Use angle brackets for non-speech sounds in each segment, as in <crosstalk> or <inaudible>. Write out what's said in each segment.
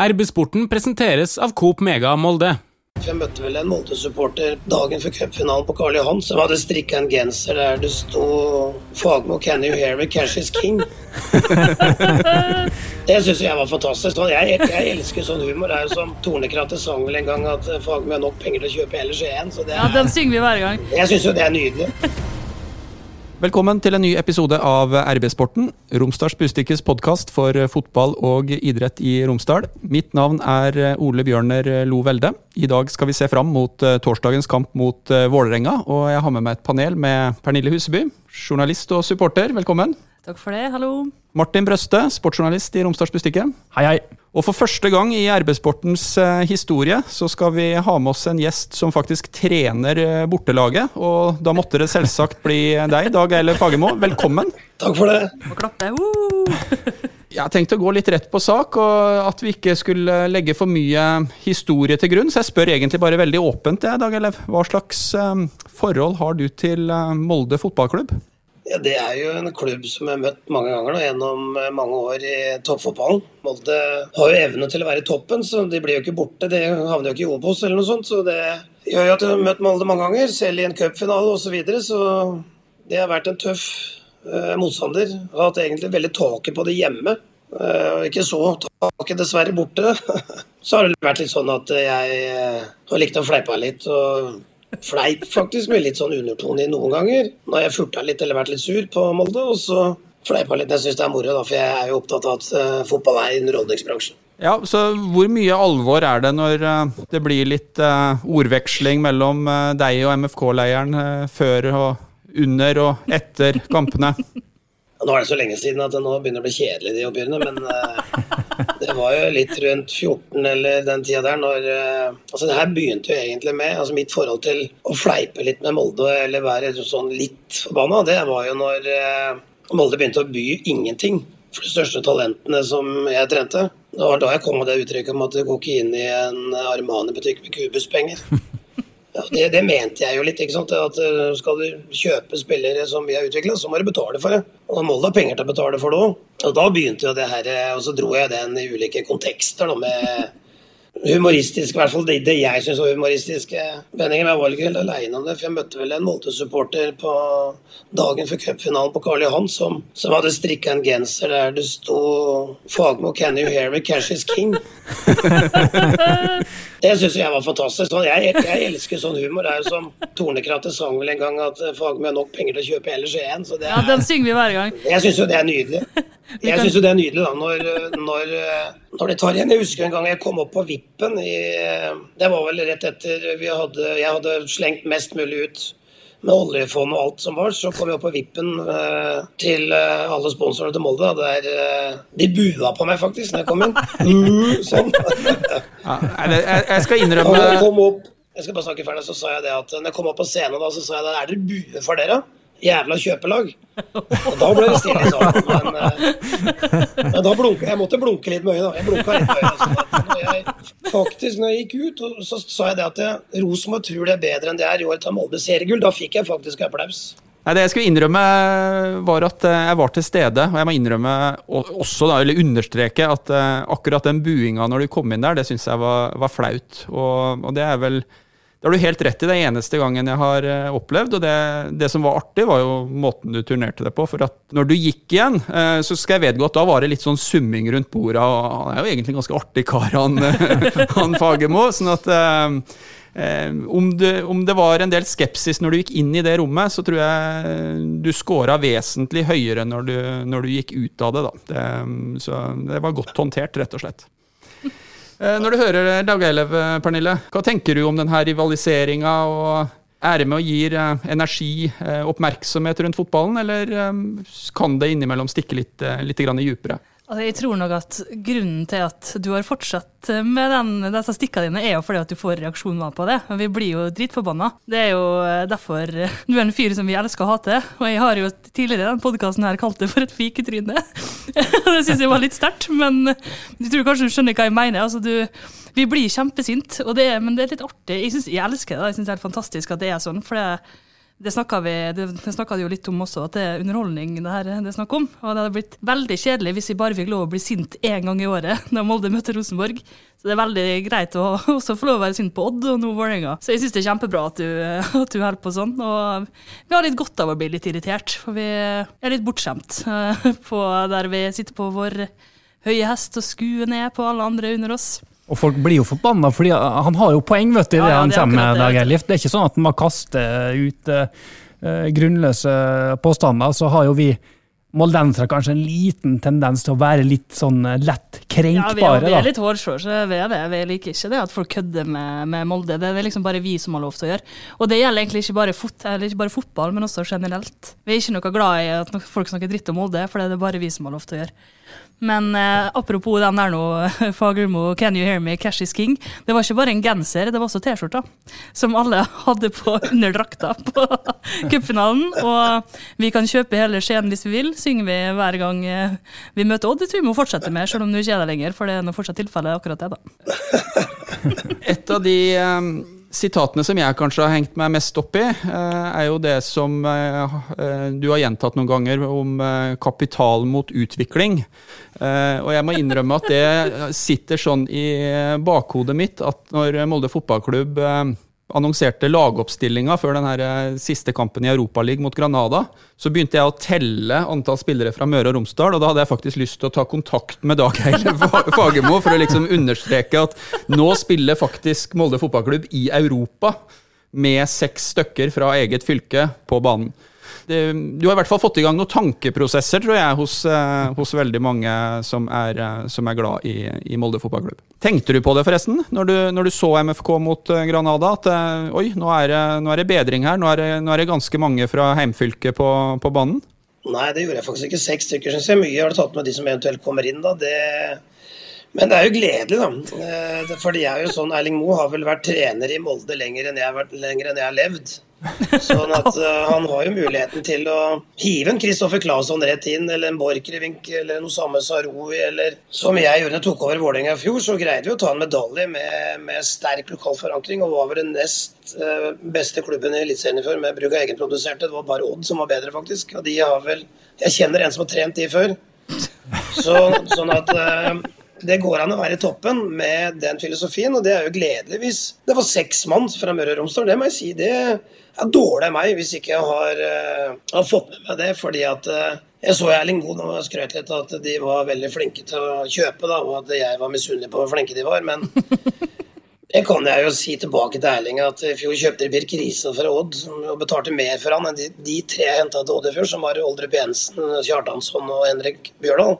RB-sporten presenteres av Coop Mega Molde. Jeg møtte vel en Molde-supporter dagen før cupfinalen på Karl Johan som hadde strikka en genser der det sto 'Fagmo, can you hear me? Cash is king'. <laughs> det syns jeg var fantastisk. Jeg, jeg, elsker sånn humor. Det er jo som Tornekrattet sang vel en gang at Fagmo har nok penger til å kjøpe ellers Skien. Ja, den synger vi hver gang. Jeg syns jo det er nydelig. Velkommen til en ny episode av RB-sporten, Romsdals Bustikkes podkast for fotball og idrett i Romsdal. Mitt navn er Ole Bjørner Lo Velde. I dag skal vi se fram mot eh, torsdagens kamp mot eh, Vålerenga, og jeg har med meg et panel med Pernille Huseby, journalist og supporter. Velkommen. Takk for det, hallo. Martin Brøste, sportsjournalist i Romsdals Bustikke. Hei, hei. Og for første gang i RB-sportens eh, historie så skal vi ha med oss en gjest som faktisk trener eh, bortelaget. Og da måtte det selvsagt bli deg, Dag Eile Fagermo. Velkommen. Takk for det. Må klappe. Uh! Jeg tenkte å gå litt rett på sak, og at vi ikke skulle legge for mye historie til grunn. Så jeg spør egentlig bare veldig åpent, Dag Elev. Hva slags eh, forhold har du til Molde fotballklubb? Ja, Det er jo en klubb som jeg har møtt mange ganger da, gjennom eh, mange år i toppfotballen. Molde har jo evne til å være i toppen, så de blir jo ikke borte. De havner jo ikke i Obos eller noe sånt. Så det gjør jo at jeg har møtt Molde mange ganger, selv i en cupfinale osv. Så, videre, så det har vært en tøff eh, motstander. Har hatt egentlig veldig taket på det hjemme. og ikke så taket dessverre borte. <laughs> så har det vært litt sånn at jeg uh, har likt å fleipe litt. og fleip faktisk med litt sånn undertone noen ganger. Når jeg furta litt eller vært litt sur på Molde. Og så fleipa litt. Jeg syns det er moro, da, for jeg er jo opptatt av at uh, fotball er underholdningsbransjen. Ja, så Hvor mye alvor er det når uh, det blir litt uh, ordveksling mellom deg og MFK-leiren før og under og etter kampene? Nå er det så lenge siden at det nå begynner å bli kjedelig de oppgjørene, men uh, det var jo litt rundt 14 eller den tida der når uh, Altså det her begynte jo egentlig med altså Mitt forhold til å fleipe litt med Molde eller være sånn litt forbanna, det var jo når uh, Molde begynte å by ingenting for de største talentene som jeg trente. Det var da jeg kom med det uttrykket om at du går ikke inn i en Armani-butikk med kubuspenger. Ja, det, det, mente jeg jo litt. ikke sant? At uh, Skal du kjøpe spillere som vi har utvikla, så må du betale for det. Og Molde har penger til å betale for det òg. Og da begynte jo det her, eh, og så dro jeg den i ulike kontekster da, med humoristisk, i hvert fall det, det jeg syns var humoristiske vendinger. Jeg var ikke helt aleine om det, for jeg møtte vel en Molde-supporter på dagen før cupfinalen på Karl Johan som, som hadde strikka en genser der det sto 'Fagmo, can you hear me? Cash is king'. <laughs> det syns jeg var fantastisk. Jeg, jeg, elsker sånn humor. Det er jo som Tornekrattet sang vel en gang at Fagmo har nok penger til å kjøpe ellers igjen. Så det er, Ja, den synger vi hver gang. Jeg syns jo det er nydelig. <laughs> Jeg syns jo det er nydelig da, når, når, når det tar igjen. Jeg husker en gang jeg kom opp på vippen i Det var vel rett etter vi hadde, jeg hadde slengt mest mulig ut med oljefond og alt som var, så kom jeg opp på vippen eh, til eh, alle sponsorene til Molde. Der eh, de bua på meg faktisk når jeg kom inn. <laughs> Mm, sånn. ja, jeg, jeg, skal innrømme jeg, opp, jeg skal bare snakke ferdig, så sa jeg det at når jeg kom opp på scenen, da, så sa jeg det, er dere bue for dere? Jævla kjøpelag. Og da ble det stille i salen. Men, eh, men, da blunka jeg måtte blunke litt med øynene. Jeg blunka litt med øyet. Jeg, faktisk, når jeg gikk ut, så sa jeg det at Rosenborg tror det er bedre enn det er i år tar Molde seriegull. Da fikk jeg faktisk applaus. Nei, Det jeg skulle innrømme, var at eh, jeg var til stede. Og jeg må innrømme også, da, eller understreke, at eh, akkurat den buinga når du kom inn der, det syns jeg var, var flaut. Og, og det er vel det har du helt rett i. Det eneste gangen jeg har eh, opplevd. Og det, det, som var artig, var jo måten du turnerte det på. For at når du gikk igjen, eh, så skal jeg vedgå at da var det litt sånn summing rundt bordet. Og han er jo egentlig en ganske artig kar, han, <laughs> han Fagermo. Sånn at eh, om, det, om, det, var en del skepsis når du gikk inn i det rommet, så tror jeg du scora vesentlig høyere når du, når du gikk ut av det. Da. Det, så det var godt håndtert, rett og slett. Eh, når du hører Dag Eilev, eh, Pernille, hva tenker du om denne rivaliseringa? og Er med gir eh, energi, oppmerksomhet rundt fotballen, eller kan det innimellom stikke litt, litt dypere? Altså, jeg tror nok at grunnen til at du har fortsatt med den, disse stikkene dine, er jo fordi at du får reaksjoner på det. Vi blir jo dritforbanna. Det er jo derfor du er en fyr som vi elsker å hate. Og jeg har jo tidligere i denne podkasten kalt det for et fiketryne. <laughs> det syns jeg var litt sterkt, men jeg tror kanskje du skjønner hva jeg mener. Altså, du, vi blir kjempesint, men det er litt artig. Jeg, synes, jeg elsker det. Jeg syns det er helt fantastisk at det er sånn. for det Det snakka vi, det, det jo litt om også, at det er underholdning det her det er snakk om. Og det hadde blitt veldig kjedelig hvis vi bare fikk lov å bli sint én gang i året <laughs> når Molde møter Rosenborg. Så det er veldig greit å <laughs> også få lov å være sint på Odd og nå Vålerenga. Så jeg syns det er kjempebra at du, <laughs> at du holder på sånn. Og vi har litt godt av å bli litt irritert, for vi er litt bortskjemt på der vi sitter på vår høye hest og skuer ned på alle andre under oss. Og folk blir jo forbanna, fordi han har jo poeng vet du, i det han er kommer med. Dag Eilif. Det er ikke sånn at man kaster ut uh, grunnløse påstander. Så har jo vi moldensere kanskje en liten tendens til å være litt sånn lett krenkbare. Ja, vi, er, vi er litt hårsår, så vi er det. Vi liker ikke det at folk kødder med, med Molde. Det er liksom bare vi som har lov til å gjøre. Og det gjelder egentlig ikke bare, fot, eller ikke bare fotball, men også generelt. Vi er ikke noe glad i at folk snakker dritt om Molde, for det er det bare vi som har lov til å gjøre. Men eh, apropos den der nå, <laughs> Fagermo, Can you hear me, Cash is king. Det var ikke bare en genser, det var også T-skjorta. Som alle <laughs> hadde på under drakta på <laughs> cupfinalen. Og vi kan kjøpe hele Skien hvis vi vil, synger vi hver gang eh, vi møter Odd. Det tror vi må fortsette med, selv om du ikke er der lenger, for det er nå fortsatt tilfellet akkurat det, da. Et av de eh, sitatene som jeg kanskje har hengt meg mest opp i, eh, er jo det som eh, eh, du har gjentatt noen ganger om kapital mot utvikling. Og jeg må innrømme at det sitter sånn i bakhodet mitt at når Molde fotballklubb annonserte lagoppstillinga før den eh, siste kampen i Europaligaen mot Granada, så begynte jeg å telle antall spillere fra Møre og Romsdal, og da hadde jeg faktisk lyst til å ta kontakt med Dag Eile <laughs> Fagermo for å liksom understreke at nå spiller faktisk Molde fotballklubb i Europa med seks stykker fra eget fylke på banen. Det, du har i hvert fall fått i gang noen tankeprosesser, tror jeg, hos, eh, hos veldig mange som er, eh, som er glad i, i Molde fotballklubb. Tenkte du på det, forresten, når du, når du så MFK mot eh, Granada? At oi, nå er, det, nå er det bedring her. Nå er det, nå er det ganske mange fra heimfylket på, på banen. Nei, det gjorde jeg faktisk ikke. Seks stykker syns jeg. Mye har du tatt med de som eventuelt kommer inn, da. Det... Men det er jo gledelig, da. Fordi jeg er jo sånn, Erling Moe har vel vært trener i Molde lenger enn jeg har, vært, lenger enn jeg har levd. Sånn at uh, han har jo muligheten til å hive en Kristoffer Claesson rett inn, eller en Borchgrevink, eller noe samme Saroui, eller som jeg gjorde da jeg tok over Vålerenga i fjor, så greide vi å ta en medalje med, med sterk lokal forankring, og var vel den nest uh, beste klubben i Eliteserien før, med bruk av egenproduserte. Det var bare Odd som var bedre, faktisk. Og de har vel Jeg kjenner en som har trent de før. Så, sånn at uh, det går an å være i toppen med den filosofien, og det er jo gledelig hvis det var seks mann fra Møre og Romsdal. Det må jeg si. Det er dårlig av meg hvis ikke jeg har, uh, har fått med meg det. fordi at uh, jeg så Erling Moe og skrøt litt av at de var veldig flinke til å kjøpe, da, og at jeg var misunnelig på hvor flinke de var. Men <laughs> det kan jeg jo si tilbake til Erling at i fjor kjøpte de Birk Riise fra Odd og betalte mer for han enn de, de tre jeg henta til Odd i fjor, som var Oldrup Jensen, Kjartansson og Henrik Bjørdal.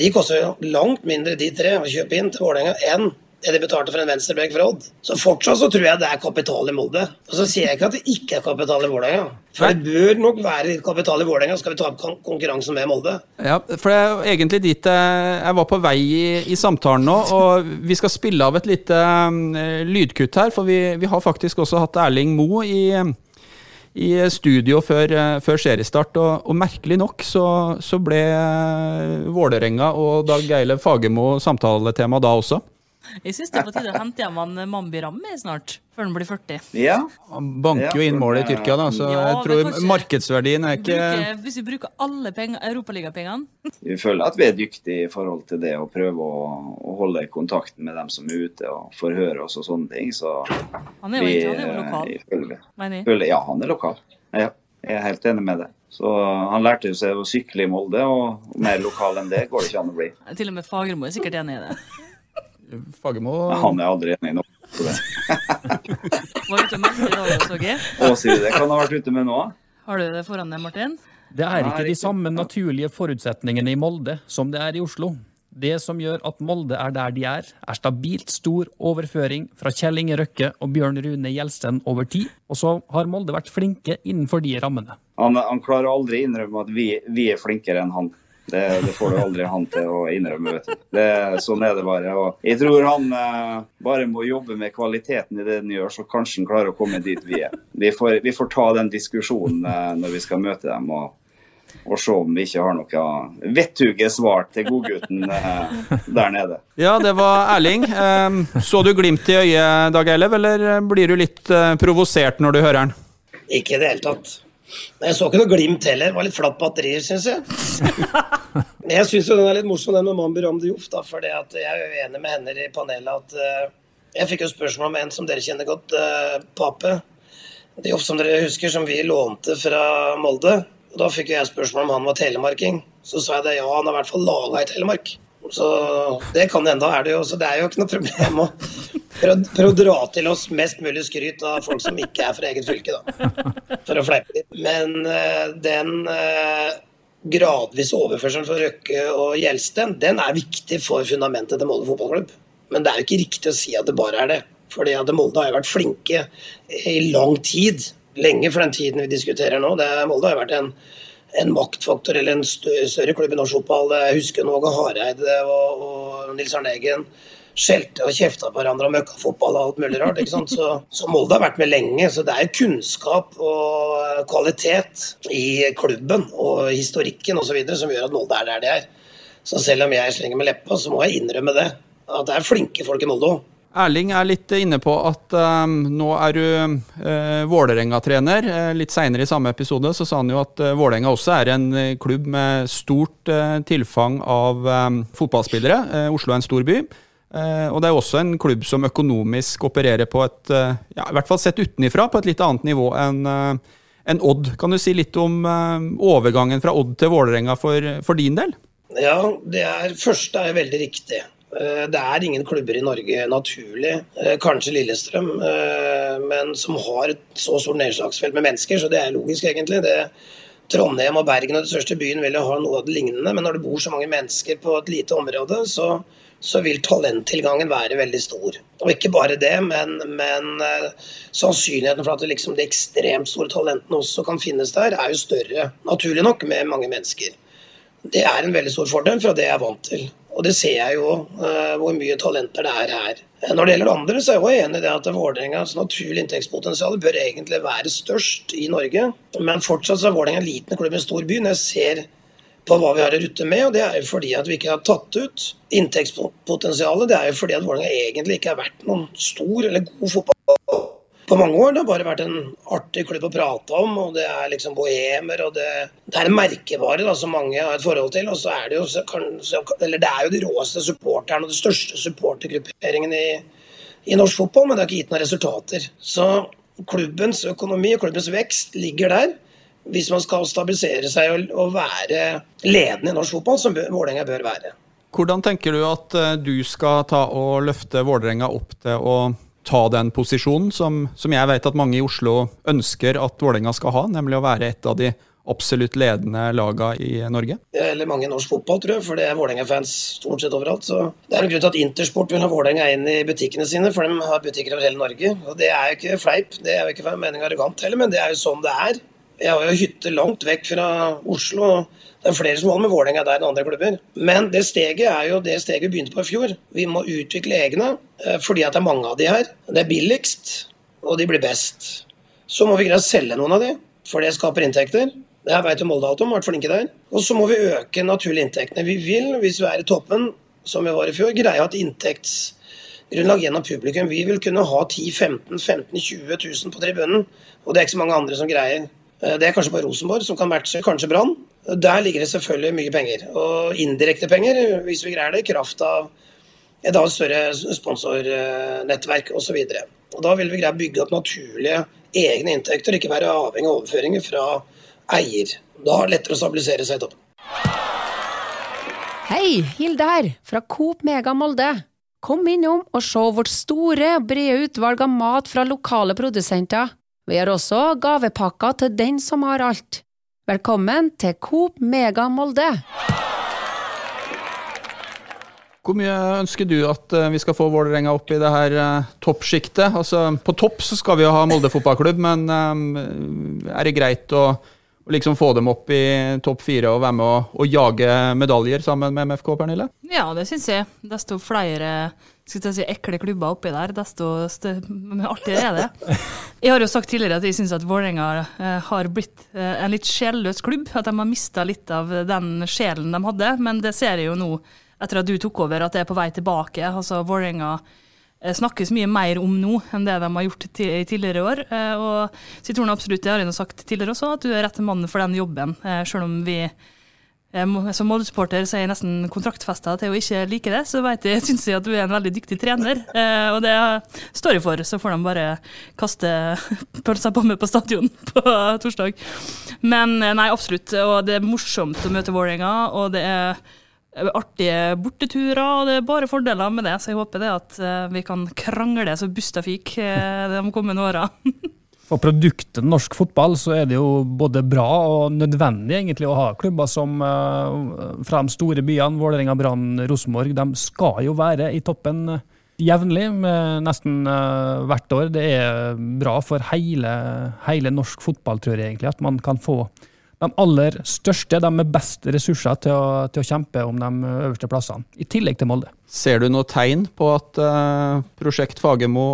De koster jo langt mindre, de tre, å kjøpe inn til Vålerenga enn det de betalte for en venstreback fra Odd. Så fortsatt så tror jeg det er kapital i Molde. Og så sier jeg ikke at det ikke er kapital i Vålerenga. For det bør nok være kapital i Vålerenga, skal vi ta opp konkurransen med Molde. Ja, for det er egentlig dit jeg var på vei i, i samtalen nå, og vi skal spille av et lite eh, lydkutt her, for vi, vi har faktisk også hatt Erling Moe i, i studio før, eh, før seriestart, og, og merkelig nok så, så ble eh, Vålerenga og Dag Geile Fagermo samtaletema da også. Jeg syns det er på tide å hente hjem han Mambi Ramme snart, før han blir 40. Ja. Han banker jo inn målet i Tyrkia, da, så Ja, jeg tror markedsverdien er ikke bruker, hvis vi bruker alle europaligapengene <laughs> Vi føler at vi er dyktige i forhold til det å prøve å, å holde kontakten med dem som er ute og forhøre oss og sånne ting. Så Han er jo, vi, han er jo lokal, føler, mener jeg. føler Ja, han er lokal. Ja, jeg er helt enig med det. Så han lærte jo seg å sykle i Molde, og mer lokal enn det går det ikke an å bli. Til og med Fagermo er sikkert enig i det. Fagermo Han er aldri enig <laughs> i noe. det. Var ute med meldte i dag, så jeg. Og det kan ha vært ute med nå. Har du det foran deg, Martin? Det er ikke de samme naturlige forutsetningene i Molde som det er i Oslo. Det som gjør at Molde er der de er, er stabilt stor overføring fra Kjell Inge Røkke og Bjørn Rune Gjelsten over tid, og så har Molde vært flinke innenfor de rammene. Han, han klarer aldri å innrømme at vi, vi er flinkere enn han. Det, det får du aldri han til å innrømme. vet du. Det, sånn er det bare. Og jeg tror han eh, bare må jobbe med kvaliteten i det han gjør, så kanskje han klarer å komme dit vi er. Vi får, vi får ta den diskusjonen eh, når vi skal møte dem, og, og se om vi ikke har noe vettuge svar til godgutten eh, der nede. Ja, det var Erling. Ehm, Så du glimt i øyet, Dag Eilev, eller blir du litt eh, provosert når du hører han? Ikke i det hele tatt. Men jeg så ikke noe glimt heller. Det var litt flatt batterier, syns jeg. <laughs> Men jeg syns den er litt morsom, den med Mambi Ramdi Joff. For jeg er jo enig med henne i panelet at uh, Jeg fikk jo spørsmål om en som dere kjenner godt, uh, Pape. Joff som dere husker, som vi lånte fra Molde. Og Da fikk jeg spørsmål om han var telemarking. Så sa jeg det, ja, han har i hvert fall laga i Telemark. Så det kan enda er det jo. Så det er jo ikke noe problem å prøve å dra til oss mest mulig skryt av folk som ikke er fra eget fylke, da. For å fleipe litt. Men uh, den uh, gradvise overførselen for Røkke og Gjelsten, den er viktig for fundamentet til Molde fotballklubb. Men det er jo ikke riktig å si at det bare er det. Fordi at Molde har jo vært flinke i lang tid. Lenge for den tiden vi diskuterer nå. Det, Molde har jo vært en en maktfaktor eller en større klubb i norsk fotball. Jeg husker Åge Hareide og, og Nils Arne Eggen skjelte og kjefta på hverandre om møkkafotball og alt mulig rart. ikke sant? Så, så, Molde har vært med lenge. Så det er kunnskap og kvalitet i klubben og historikken osv. som gjør at Molde er der de er. Så selv om jeg slenger med leppa, så må jeg innrømme det. At det er flinke folk i Molde òg. Erling er litt inne på at um, nå er du uh, Vålerenga-trener. Uh, litt seinere i samme episode så sa han jo at uh, Vålerenga også er en klubb med stort uh, tilfang av um, fotballspillere. Uh, Oslo er en stor by. Og det er også en klubb som økonomisk opererer på et, ja, i hvert fall sett utenifra, på et litt annet nivå enn en Odd. Kan du si litt om overgangen fra Odd til Vålerenga for, for din del? Ja, det er, første er veldig riktig. Eh, det er ingen klubber i Norge naturlig, eh, kanskje Lillestrøm, eh, men som har et så stort nedslagsfelt med mennesker, så det er logisk, egentlig. Det, Trondheim og Bergen og de største byen vil jo ha noe av det lignende, men når det bor så mange mennesker på et lite område, så, så vil talenttilgangen være veldig stor. Og ikke bare det, men, men sannsynligheten for at det liksom de ekstremt store talentene også kan finnes der, er jo større, naturlig nok, med mange mennesker. Det er en veldig stor fordel fra det jeg er vant til. Og det ser jeg jo, uh, hvor mye talenter det er her. Når det gjelder andre, så er jeg også enig i det at Vålerengas naturlige inntektspotensial bør egentlig være størst i Norge. Men fortsatt så er Vålerenga en liten klubb i en stor by. Når jeg ser på hva vi har å rutte med, og det er jo fordi at vi ikke har tatt ut inntektspotensialet. Det er jo fordi at Vålerenga egentlig ikke har vært noen stor eller god fotball på mange år. Det har bare vært en artig klubb å prate om, og det er liksom bohemer. og Det, det er en merkevare da, som mange har et forhold til. og så er Det jo, eller det er jo de råeste supporterne og de største supportergrupperingene i, i norsk fotball, men det har ikke gitt noen resultater. Så klubbens økonomi og klubbens vekst ligger der. Hvis man skal stabilisere seg og, og være ledende i norsk fotball, som Vålerenga bør være. Hvordan tenker du at eh, du skal ta og løfte Vålerenga opp til å ta den posisjonen som, som jeg vet at mange i Oslo ønsker at Vålerenga skal ha, nemlig å være et av de absolutt ledende laga i Norge? Eller mange i norsk fotball, tror jeg, for det er Vålerenga-fans stort sett overalt. Så det er en grunn til at Intersport vil ha Vålerenga inn i butikkene sine, for de har butikker over hele Norge. Og det er jo ikke fleip, det er jo ikke meningen arrogant heller, men det er jo sånn det er. Jeg har jo hytte langt vekk fra Oslo. Det er flere som holder med Vålerenga der enn andre klubber. Men det steget er jo det steget vi begynte på i fjor. Vi må utvikle egne eh, fordi at det er mange av de her. Det er billigst, og de blir best. Så må vi greie å selge noen av de, for det skaper inntekter. Det her veit jo Molde alt om, vært flinke der. Og så må vi øke naturlige inntektene. Vi vil, hvis vi er i toppen, som vi var i fjor, greie å ha et inntektsgrunnlag gjennom publikum. Vi vil kunne ha 10 15 15 20 000 på tribunen, og det er ikke så mange andre som greier. Eh, det er kanskje bare Rosenborg som kan matche, kanskje Brann. Der ligger det selvfølgelig mye penger. Og indirekte penger, hvis vi greier det, i kraft av et da større sponsornettverk osv. Da vil vi greie å bygge opp naturlige egne inntekter, ikke være avhengig av overføringer fra eier. Da er det lettere å stabilisere seg i toppen. Hei, Hilde her, fra Coop Mega Molde. Kom innom og se vårt store, brede utvalg av mat fra lokale produsenter. Vi har også gavepakker til den som har alt. Velkommen til Coop Mega Molde! Hvor mye ønsker du at eh, vi skal få Vålerenga opp i det her uh, toppsjiktet? Altså, på topp så skal vi jo ha Molde fotballklubb, men um, er det greit å, å, liksom få dem opp i topp fire og være med å, og jage medaljer sammen med MFK, Pernille? Ja, det syns jeg. Desto flere skal si, ekle klubber oppi der, desto artigere er det. Jeg har jo sagt tidligere at jeg syns at Vålerenga eh, har blitt eh, en litt sjelløs klubb. At de har mista litt av den sjelen de hadde. Men det ser jeg jo nå, etter at du tok over, at det er på vei tilbake. Altså Vålerenga eh, snakkes mye mer om nå enn det de har gjort i tidligere år. Og så jeg tror absolutt, det har jeg sagt tidligere også, at du er rette mannen for den jobben. sjøl om vi som Molde-supporter så er jeg nesten kontraktfesta til å ikke like det, så vet jeg, <laughs> syns jeg at du er en veldig dyktig trener. Eh, Og det står jeg for. Så får de bare kaste <laughs> pølsa på meg på stadion <laughs> på torsdag. Men eh, nei, absolutt. Og det er morsomt å møte Vålerenga, og det er artige borteturer, og det er bare fordeler med det. Så jeg håper det at eh, vi kan krangle så busta fik eh, de kommende åra. For produktet norsk fotball så er det jo både bra og nødvendig egentlig å ha klubber som eh, fra de store byene, Vålerenga, Brann, Rosenborg, de skal jo være i toppen eh, jevnlig, nesten eh, hvert år. Det er bra for hele, hele norsk fotball, tror jeg egentlig, at man kan få de aller største, de med best ressurser til å, til å kjempe om de øverste plassene, i tillegg til Molde. Ser du noe tegn på at uh, prosjekt Fagermo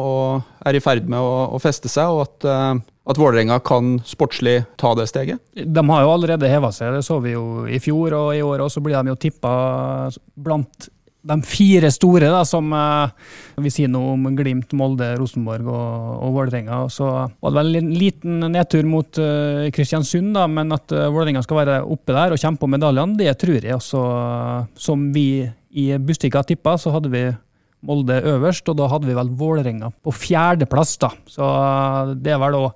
er i ferd med å, å feste seg, og at, uh, at Vålerenga kan sportslig ta det steget? De har jo allerede heva seg, det så vi jo i fjor og i år, og så blir de jo tippa blant de fire store, da, som eh, vi sier noe om Glimt, Molde, Rosenborg og, og Vålerenga. Så var det vel en liten nedtur mot uh, Kristiansund, da, men at uh, Vålerenga skal være oppe der og kjempe om medaljene, det tror jeg. også som vi i Bustika tippa, så hadde vi Molde øverst, og da hadde vi vel Vålerenga på fjerdeplass, da. Så det er vel da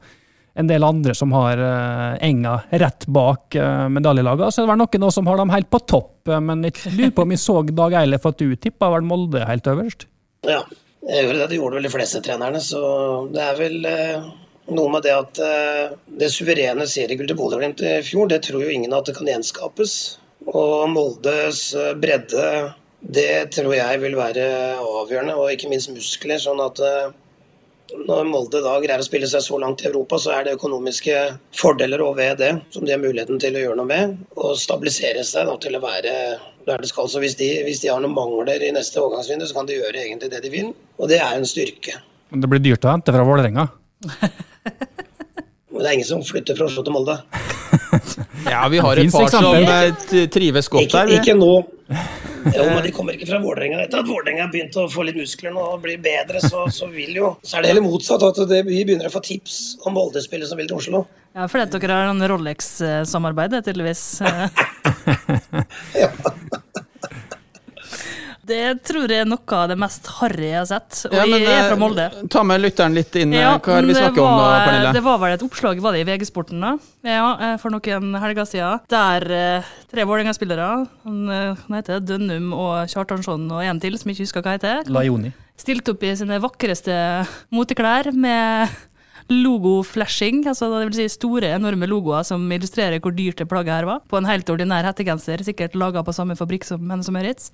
en del andre som har uh, enga rett bak uh, medaljelaget. Så det var noen som har dem helt på topp, eh, men jeg lurer på om jeg så Dag Eilef at du tippa vel Molde helt øverst? Ja, jeg gjorde det. Det gjorde vel de fleste trenerne. Så det er vel eh, noe med det at eh, det suverene seriegullet til Bodø-Glimt i fjor, det tror jo ingen at det kan gjenskapes. Og Moldes eh, bredde, det tror jeg vil være avgjørende, og ikke minst muskler. sånn at eh, når Molde da greier å spille seg så langt i Europa, så er det økonomiske fordeler og ved det som de har muligheten til å gjøre noe med. Og stabilisere seg da, til å være der det skal. Så hvis de, hvis de har noen mangler i neste overgangsvindu, så kan de gjøre egentlig det de vil. Og det er en styrke. Men det blir dyrt å hente fra Vålerenga. Men det er ingen som flytter fra Oslo til Molde. Ja, vi har et par som eh, trives godt Ikke, der. vi. ikke nå. Jo, men de kommer ikke fra Vålerenga. Etter at Vålerenga har begynt å få litt muskler nå og blir bedre, så, så vil jo Så er det heller motsatt. At det, vi begynner å få tips om Molde-spillere som vil til Oslo. Ja, fordi dere har en Rolex-samarbeid, tydeligvis. <laughs> tydeligvis. Det tror jeg er noe av det mest harry jeg har sett. Og Ja, men, jeg er fra eh, Molde. Ta med lytteren litt inn. eh, Ja, Hva er det vi snakker var, om da, Pernille? Det var vel et oppslag var det i VG-sporten da, ja, eh, for noen helger siden, der eh, tre Vålerenga-spillere, han, eh, han heter Dønnum og Kjartansson og en til, som jeg ikke husker hva heter, Laioni. stilte opp i sine vakreste moteklær med logo-flashing, altså det vil si store, enorme logoer som illustrerer hvor dyrt det plagget her var, på en helt ordinær hettegenser, sikkert laget på samme fabrikk som Hennes og Mauritz.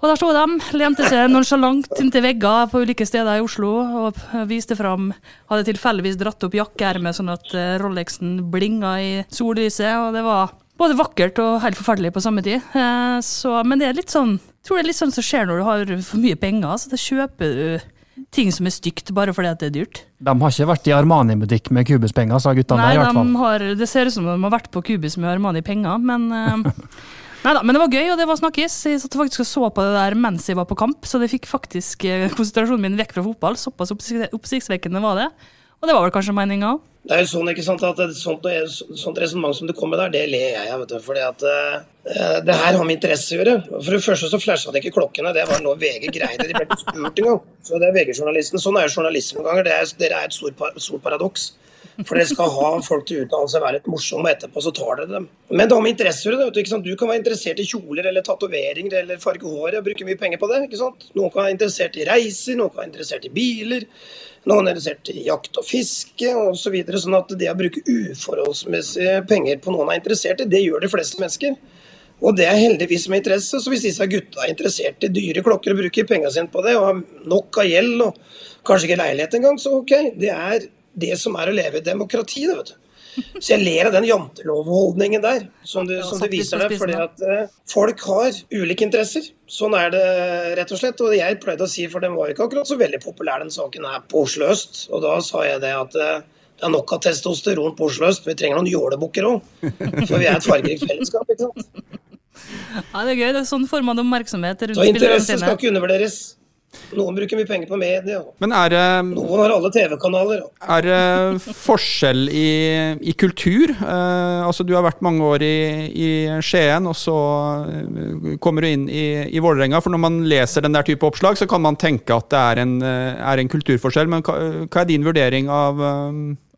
Og der sto de, lente seg nonsjalant inntil vegger på ulike steder i Oslo og viste fram Hadde tilfeldigvis dratt opp jakkeermet sånn at eh, Rolexen blinga i sollyset, og det var både vakkert og helt forferdelig på samme tid. Eh, Så, men det er litt sånn tror det er litt sånn som skjer når du har for mye penger. Så da kjøper du ting som er stygt bare fordi at det er dyrt. De har ikke vært i Armani-butikk med Cubus-penger, sa guttene Nei, der i hvert fall. fall. de det ser ut som de har vært på Kubus med Armani-penger, men eh, <laughs> Nei da, men det var gøy, og det var snakkis. Jeg satt faktisk og så på det der mens jeg var på kamp, så det fikk faktisk eh, <laughs> konsentrasjonen min vekk fra fotball. Såpass oppsiktsvekkende var det. Og det var vel kanskje meninga òg. Det er jo sånn, ikke sant, at sånt, sånt resonnement som du kom med der, det ler jeg av. fordi at eh, det her har med interesse å gjøre. For det første så flasha det ikke klokkene. Det var noe VG greide. De ble ikke spurt engang. Så det er VG-journalisten. Sånn er jo journalister noen ganger. Det er, dere er et stort, par- stort paradoks. For dere skal ha folk til å uttale være litt morsomme, og etterpå så tar dere dem. Men det har med interesser å gjøre. Du kan være interessert i kjoler eller tatoveringer eller farge håret og bruke mye penger på det. ikke sant? Noen kan være interessert i reiser, noen kan være interessert i biler. Noen er interessert i jakt og fiske osv. Så videre, sånn at det å bruke uforholdsmessige penger på noen er interessert i, det gjør de fleste mennesker. Og det er heldigvis med interesse. Så hvis disse gutta er interessert i dyre klokker og bruker pengene sine på det, og har nok av gjeld og kanskje ikke leilighet engang, så ok. Det er det som er å leve i demokrati, det, vet du. Så jeg ler av den jantelovholdningen der, som du, som du viser deg. fordi at eh, folk har ulike interesser. Sånn er det rett og slett. Og jeg pleide å si, for den var ikke akkurat så veldig populær den saken her på Oslo øst. Og da sa jeg det at eh, det er nok av testosteron på Oslo øst. Vi trenger noen jålebukker òg. For vi er et fargerikt fellesskap, ikke sant. Ja, det er gøy. Det er sånn får man oppmerksomhet rundt Så interesse skal ikke undervurderes. Noen bruker mye penger på media. Men er det, Noen har alle TV-kanaler. er det forskjell i, i kultur? Uh, altså Du har vært mange år i, i Skien, og så eh, kommer du inn i, i Vålerenga. For når man leser den der type oppslag, så kan man tenke at det er en, eh, er en kulturforskjell. Men hva, hva er din vurdering av,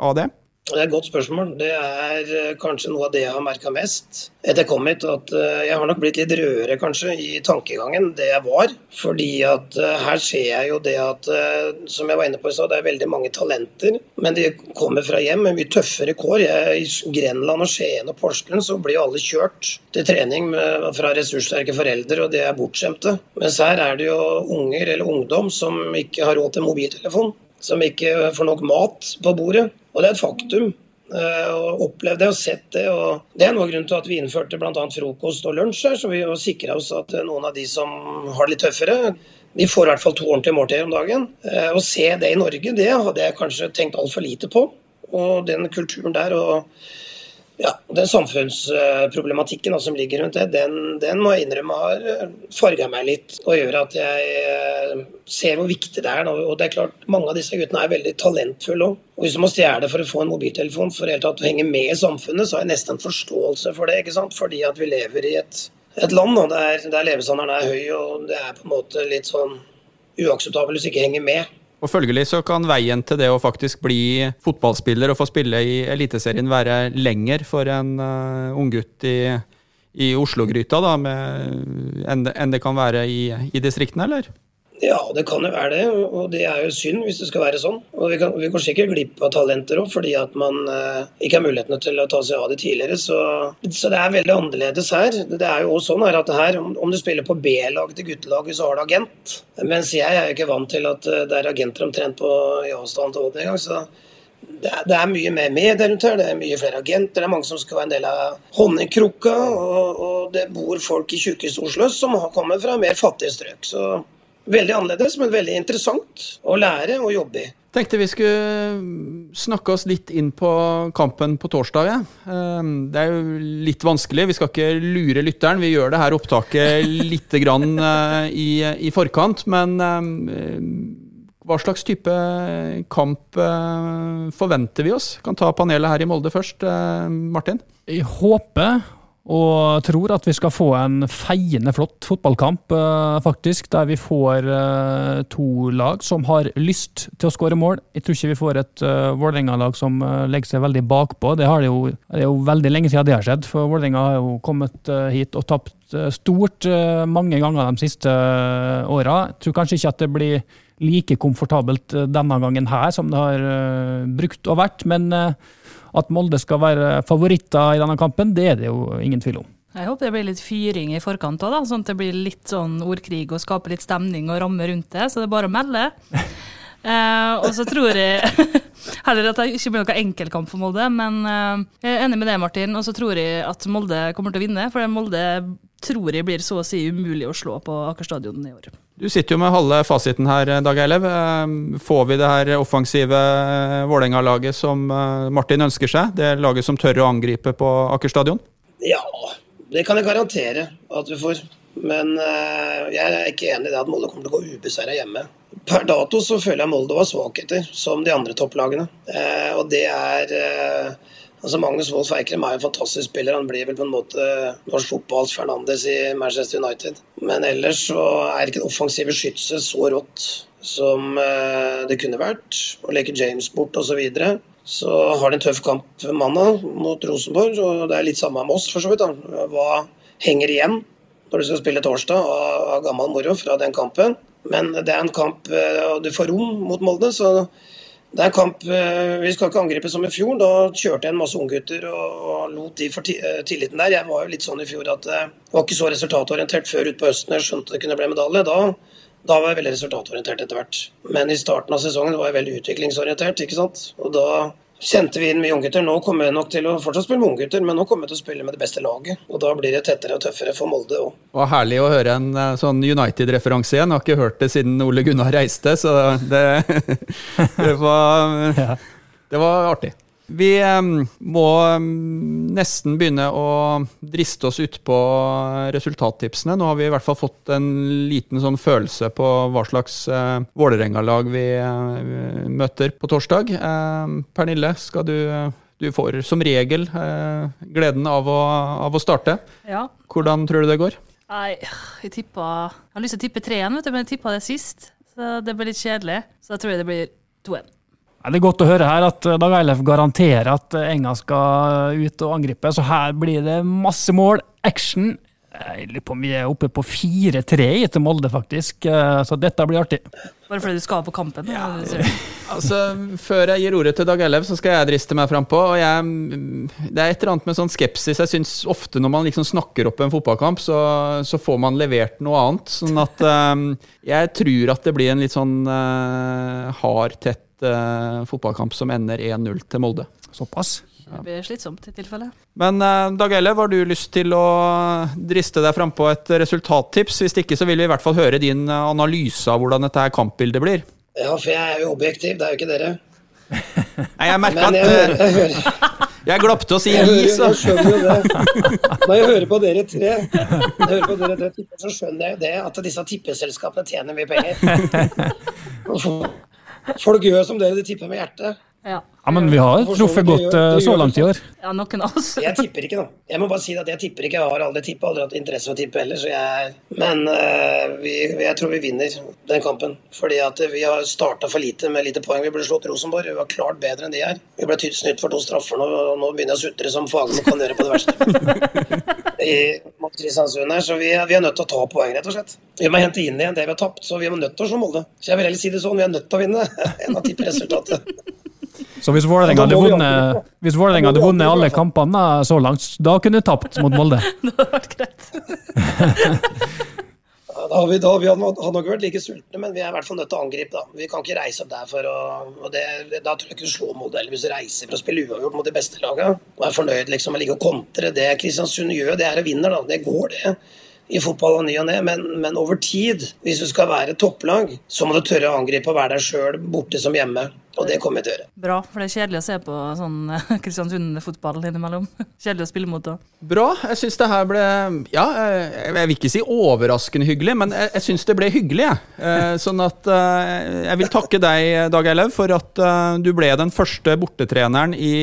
av det? Det er et godt spørsmål. Det er eh, kanskje noe av det jeg har merka mest etter jeg kom hit. At eh, jeg har nok blitt litt rødere kanskje i tankegangen det jeg var. Fordi at eh, her ser jeg jo det at, som jeg var inne på i stad, det er veldig mange talenter. Men de kommer fra hjem med mye tøffere kår. Jeg, I Grenland og Skien og Porsgrunn så blir alle kjørt til trening fra ressurssterke foreldre, og de er bortskjemte. Mens her er det jo unger eller ungdom som ikke har råd til mobiltelefon. Som ikke får nok mat på bordet. Og det er et faktum. Eh, Og opplevd det og sett det. og Det er noe av grunnen til at vi innførte bl.a. frokost og lunsj her. Så vi sikra oss at eh, noen av de som har det litt tøffere, de får i hvert fall to ordentlige måltider om dagen. Eh, Å se det i Norge, det hadde jeg kanskje tenkt altfor lite på. Og den kulturen der og ja, den samfunnsproblematikken som ligger rundt det, den, den må jeg innrømme har farga meg litt og gjør at jeg eh, ser hvor viktig det er. Og det er klart, Mange av disse guttene er veldig talentfulle òg. Og hvis du må stjele for å få en mobiltelefon for helt tatt å henge med i samfunnet, så har jeg nesten forståelse for det. ikke sant? Fordi at vi lever i et, et land da, der, der levestandarden er høy, og det er på en måte litt sånn uakseptabelt hvis du ikke henger med. Og Følgelig så kan veien til det å faktisk bli fotballspiller og få spille i Eliteserien være lenger for en uh, unggutt i, i Oslo-gryta enn det- det kan være i, i distriktene, eller? Ja, det kan jo være det, og det er jo synd hvis det skal være sånn. Og vi, kan, vi går sikkert glipp av talenter òg, fordi at man eh, ikke har mulighetene til å ta seg av det tidligere. Så, så det er veldig annerledes her. Det er jo også sånn her at her, om, om du spiller på B-laget til guttelaget, så har du agent. Mens jeg er jo ikke vant til at eh, det er agenter omtrent på i avstand til Odd engang. Så det er, det er mye mer medier det er mye flere agenter. Det er mange som skal være en del av honningkrukka. Og, og det bor folk i tjukkeste Oslo som har kommet fra mer fattige strøk. Så veldig annerledes, men veldig interessant å lære og jobbe i. Tenkte vi skulle snakke oss litt inn på kampen på torsdag. ja. Eh, Det er jo litt vanskelig, vi skal ikke lure lytteren. Vi gjør det her opptaket <laughs> litt grann eh, i, i forkant. Men eh, hva slags type kamp eh, forventer vi oss? Kan ta panelet her i Molde først. eh, Martin? Jeg håper og tror at vi skal få en feiende flott fotballkamp, eh, faktisk. Der vi får eh, to lag som har lyst til å skåre mål. Jeg tror ikke vi får et uh, Vålerenga-lag som legger seg veldig bakpå. Det, det, jo, det er jo veldig lenge siden det har skjedd, for Vålerenga har jo kommet hit og tapt stort mange ganger de siste uh. Jeg tror kanskje ikke at det blir like komfortabelt denne gangen her som det har brukt og vært, men at Molde skal være favoritter i denne kampen, det er det jo ingen tvil om. Jeg håper det blir litt fyring i forkant òg, sånn at det blir litt sånn ordkrig og skaper litt stemning og ramme rundt det. Så det er bare å melde. <laughs> Eh, og så tror jeg <laughs> heller at det ikke blir noen enkelkamp for Molde, men eh, jeg er enig med deg, Martin. Og så tror jeg at Molde kommer til å vinne, for Molde tror jeg blir så å si umulig å slå på Aker stadion i år. Du sitter jo med halve fasiten her, Dag Eilev. Eh, Får vi det her offensive eh, Vålerenga-laget som eh, Martin ønsker seg? Det laget som tør å angripe på Aker stadion? Ja, det kan jeg garantere at vi får. Men eh, jeg er ikke enig i det at Molde kommer til å gå ubeseira hjemme. Per dato så føler jeg Molde var svakheter, som de andre topplagene. Eh, og det er Altså Magnus Wolff Eikrem er en fantastisk spiller. Han blir vel på en måte norsk fotballs Fernandes i Manchester United. Men ellers så er ikke en offensive skytset så rått som eh, det kunne vært. Å leke James bort osv. Så, videre. så har de en tøff kamp mandag mot Rosenborg, og det er litt samme med oss for så vidt. da. Hva henger igjen når du skal spille torsdag av gammel moro fra den kampen? Men det er en kamp, eh, og du får rom mot Molde, så det er kamp eh, Vi skal ikke angripe som i fjor. Da kjørte jeg en masse unggutter og, lot de få eh, tilliten der. Jeg var jo litt sånn i fjor at eh, jeg var ikke så resultatorientert før utpå høsten jeg skjønte det kunne bli medalje. Da, da var jeg veldig resultatorientert etter hvert. Men i starten av sesongen var jeg veldig utviklingsorientert. ikke sant? Og da kjente vi inn mye unggutter. Nå kommer jeg nok til å fortsatt spille med unggutter, men nå kommer jeg til å spille med det beste laget. Og da blir det tettere og tøffere for Molde òg. Var herlig å høre en eh, sånn United-referanse igjen. Jeg har ikke hørt det siden Ole Gunnar reiste, så det, <laughs> det, var, <laughs> det var artig. Vi må nesten begynne å driste oss utpå resultattipsene. Nå har vi i hvert fall fått en liten sånn følelse på hva slags uh, Vålerenga-lag vi eh, møter på torsdag. Pernille, skal du du får som regel eh, gleden av å, av å starte. Ja. Hvordan tror du det går? Nei, jeg tippa Jeg har lyst til å tippe 3-1, men jeg tippa det sist. Så det blir litt kjedelig. Så da tror jeg det blir 2-1. Ja, Det er godt å høre her at eh, Dag Eilef garanterer at eh, Enga skal ut og angripe. Så her blir det masse mål, action. Jeg lurer på om vi er oppe på 4-3 til Molde, faktisk. Eh, Så dette blir artig. Bare fordi du skal på kampen. Ja. <laughs> Altså, Før jeg gir ordet til Dag Ellev, så skal jeg driste meg frampå. Og det er et eller annet med sånn skepsis. Jeg syns ofte når man liksom snakker opp en fotballkamp, så, så får man levert noe annet. Sånn at um, <laughs> jeg tror at det blir en litt sånn uh, hard, tett uh, fotballkamp som ender 1-0 til Molde. Såpass. Det blir slitsomt i tilfelle. Men uh, Dag Elle, har du lyst til å driste deg frampå et resultattips? Hvis ikke så vil vi i hvert fall høre din uh, analyse av hvordan dette her kampbildet blir. Ja, for jeg er jo objektiv, det er jo ikke dere. <laughs> Nei, jeg merka at jeg, hører- jeg, <laughs> jeg glapp til å si gi, så jeg skjønner jo det. <laughs> Når jeg hører på dere tre, jeg hører på dere tre så skjønner jeg jo det at disse tippeselskapene tjener mye penger. Folk gjør som dere, de tipper med hjertet. Ja. Ja, Men vi har truffet godt eh, så langt i år. ja, noen av oss. Jeg tipper ikke, da. Jeg må bare si at jeg tipper ikke. Jeg har aldri tippet, aldri hatt interesse for å tippe heller. Så jeg, men uh, vi, jeg tror vi vinner den kampen. Fordi at vi har starta for lite med lite poeng. Vi ble slått Rosenborg. Vi var klart bedre enn de her. Vi ble snytt for to straffer nå, og nå begynner jeg å sutre som Fagermo kan gjøre på det verste. <laughs> I, mot Kristiansund her, så vi, er- vi er nødt til å ta poeng, rett og slett. Vi må hente inn igjen det vi har tapt, så vi er nødt til å slå Molde. Så jeg vil heller si det sånn, vi er nødt til å vinne <laughs> enn å tippe resultatet. Så hvis Vålerenga hadde vunnet, hvis Vålerenga hadde vunnet alle kampene så langt, da kunne du tapt mot Molde. <laughs> <laughs> Det hadde vært greit. <laughs> Da har vi, da, vi hadde hadde nok vært like sultne, men vi er i hvert fall nødt til å angripe. da. Vi kan ikke reise opp der for å og det, Da tror jeg ikke du slår Molde eller hvis du reiser for å spille uavgjort mot de beste lagene. Og er fornøyd liksom med å ligge og kontre. Det Kristiansund gjør, det er å vinne. da. Det går, det. I fotball og ny og ne, men, men over tid, hvis du skal være topplag, så må du tørre å angripe og være deg sjøl borte som hjemme. Og det kommer jeg til å gjøre. Bra, for det er kjedelig å se på sånn <laughs> Kristiansund-fotball innimellom. <laughs> Kjedelig å spille mot da. Bra. Jeg syns det her ble Ja, jeg vil ikke si overraskende hyggelig, men jeg, jeg syns det ble hyggelig, jeg. Eh, Sånn at eh, jeg vil takke deg, Dag Eilev, for at eh, du ble den første bortetreneren i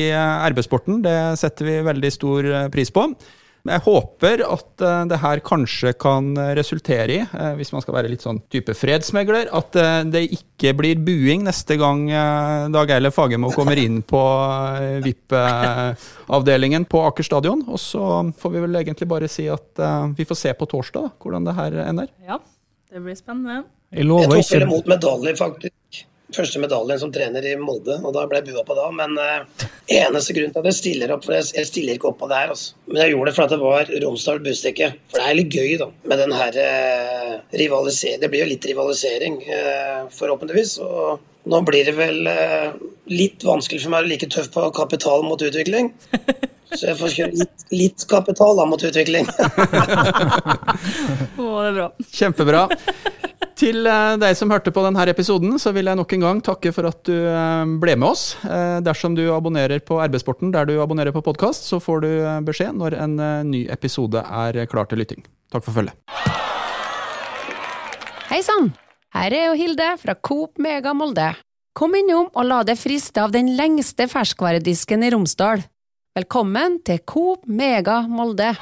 RB-sporten. Det setter vi veldig stor pris på. Jeg håper at eh, det her kanskje kan resultere i, eh, hvis man skal være litt sånn type fredsmegler, at eh, det ikke blir buing neste gang Dag Eilev Fagermo kommer inn på VIP-avdelingen på Aker stadion. Og så får vi vel egentlig bare si at vi får se på torsdag da, hvordan det her ender. Ja, det blir spennende. Jeg Jeg lover tok ikke vel imot medalje, faktisk. Første medaljen som trener i Molde, og da ble jeg bua på da. Men eh, eneste grunn til at jeg stiller opp, for jeg, jeg stiller ikke opp på det her, altså. Men jeg gjorde det fordi det var Romsdal Bustikke. For det er litt gøy, da, med den her eh, rivalisering. Det blir jo litt rivalisering, eh, forhåpentligvis. Og nå blir det vel eh, litt vanskelig for meg å være like tøff på kapital mot utvikling. Så jeg får kjøre litt, litt kapital da mot utvikling. <laughs> Å, det er bra. Kjempebra. Til eh, deg som hørte på denne episoden, så vil jeg nok en gang takke for at du eh, ble med oss. Eh, Dersom du abonnerer på RB-sporten der du abonnerer på podkast, så får du beskjed når en ny episode er klar til lytting. Takk for følget. Hei sann! Her er jo Hilde fra Coop Mega Molde. Kom innom og la deg friste av den lengste ferskvaredisken i Romsdal. Velkommen til Coop Mega Molde.